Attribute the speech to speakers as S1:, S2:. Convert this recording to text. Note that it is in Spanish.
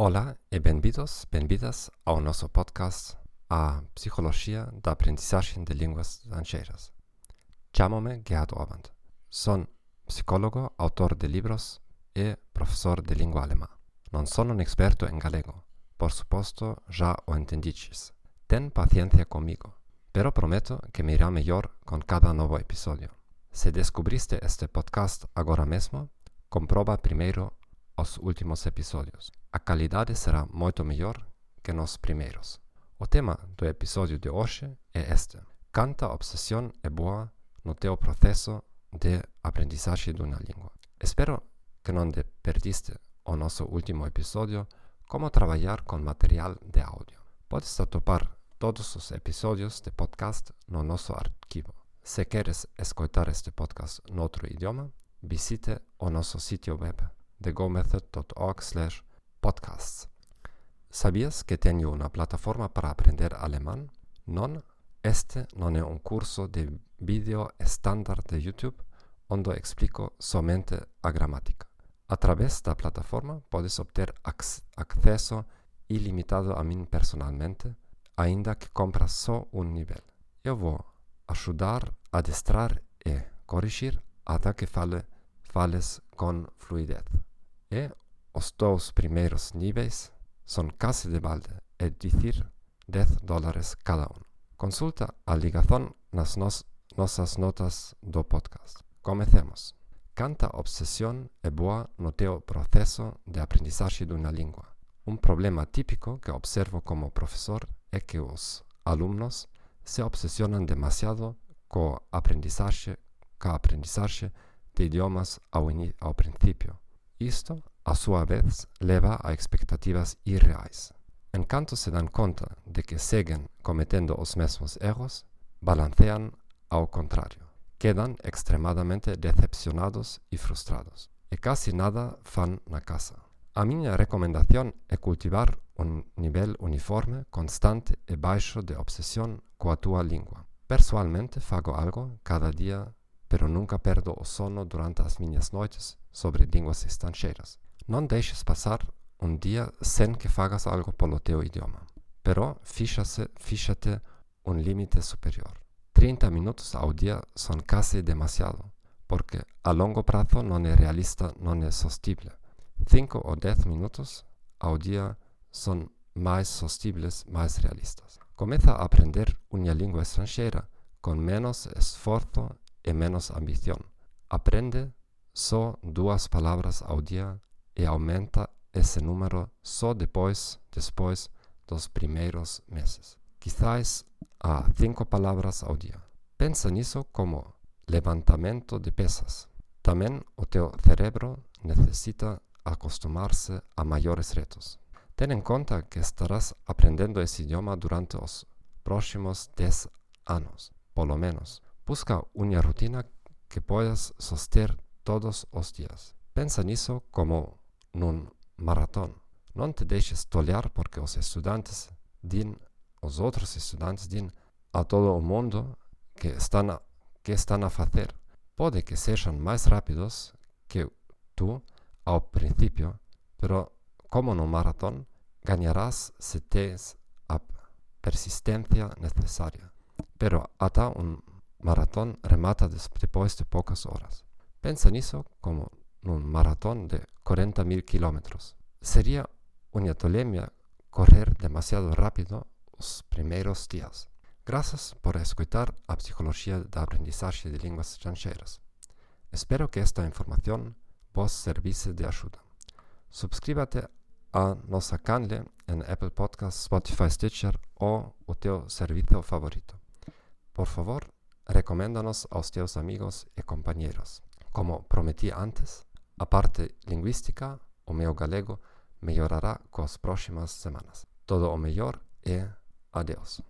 S1: Hola e benvidos, benvidas ao nosso podcast a Psicologia da Aprendizagem de Línguas Estrangeiras. Chamo-me Gerhard Orband. Son psicólogo, autor de livros e professor de língua alemã. Non sono un experto en galego, por suposto já o entendiches. Ten paciencia comigo, pero prometo que me irá mellor con cada novo episodio. Se descubriste este podcast agora mesmo, comproba primeiro os últimos episodios. A calidade será moito mellor que nos primeiros. O tema do episodio de hoxe é este. Canta obsesión é boa no teu proceso de aprendizaxe dunha lingua. Espero que non te perdiste o noso último episodio como traballar con material de audio. Podes atopar todos os episodios de podcast no noso arquivo. Se queres escoitar este podcast noutro idioma, visite o noso sitio web de gomethod.org slash podcasts. Sabías que teño unha plataforma para aprender alemán? Non, este non é un curso de vídeo estándar de YouTube onde explico somente a gramática. A través da plataforma podes obter acceso ilimitado a min personalmente, aínda que compras só un nivel. Eu vou axudar a destrar e corrixir ata que fale, fales con fluidez. E os dous primeiros níveis son case de balde, é dicir, 10 dólares cada un. Consulta a ligazón nas nos, nosas notas do podcast. Comecemos. Canta obsesión é boa no teu proceso de aprendizaxe dunha lingua. Un problema típico que observo como profesor é que os alumnos se obsesionan demasiado co aprendizaxe, ca aprendizaxe de idiomas ao, ao principio. Isto, a súa vez leva a expectativas irreais. En canto se dan conta de que seguen cometendo os mesmos erros, balancean ao contrario. Quedan extremadamente decepcionados e frustrados. E casi nada fan na casa. A miña recomendación é cultivar un nivel uniforme, constante e baixo de obsesión coa túa lingua. Persoalmente fago algo cada día, pero nunca perdo o sono durante as miñas noites sobre línguas estrangeiras. Não deixes passar um dia sem que fagas algo pelo teu idioma, pero fixa-te um limite superior. 30 minutos ao dia são quase demasiado, porque a longo prazo não é realista, não é sostível. 5 ou 10 minutos ao dia são mais sostíveis, mais realistas. Começa a aprender uma língua estrangeira com menos esforço e menos ambição. Aprende só dúas palabras ao día e aumenta ese número só depois, despois dos primeiros meses. Quizás a cinco palavras ao dia. Pensa nisso como levantamento de pesas. Tamén o teu cerebro necesita acostumar-se a maiores retos. Ten en conta que estarás aprendendo esse idioma durante os próximos 10 anos, polo menos. Busca unha rutina que podas soster todos os dias. Pensa nisso como nun maratón. Non te deixes tolear porque os estudantes din, os outros estudantes din a todo o mundo que están a, que están a facer. Pode que sexan máis rápidos que tú ao principio, pero como no maratón, gañarás se tes a persistencia necesaria. Pero ata un maratón remata despois de poucas horas. Pensa niso como nun maratón de 40.000 kilómetros. Sería unha tolemia correr demasiado rápido os primeiros días. Grazas por escutar a Psicología da Aprendizaxe de Linguas Estranxeiras. Espero que esta información vos servise de axuda. Subscríbate a nosa canle en Apple Podcasts, Spotify, Stitcher ou o teu servizo favorito. Por favor, recoméndanos aos teus amigos e compañeros. como prometí antes, a parte lingüística, o meu galego melhorará coas próximas semanas. Todo o mellor e adeus.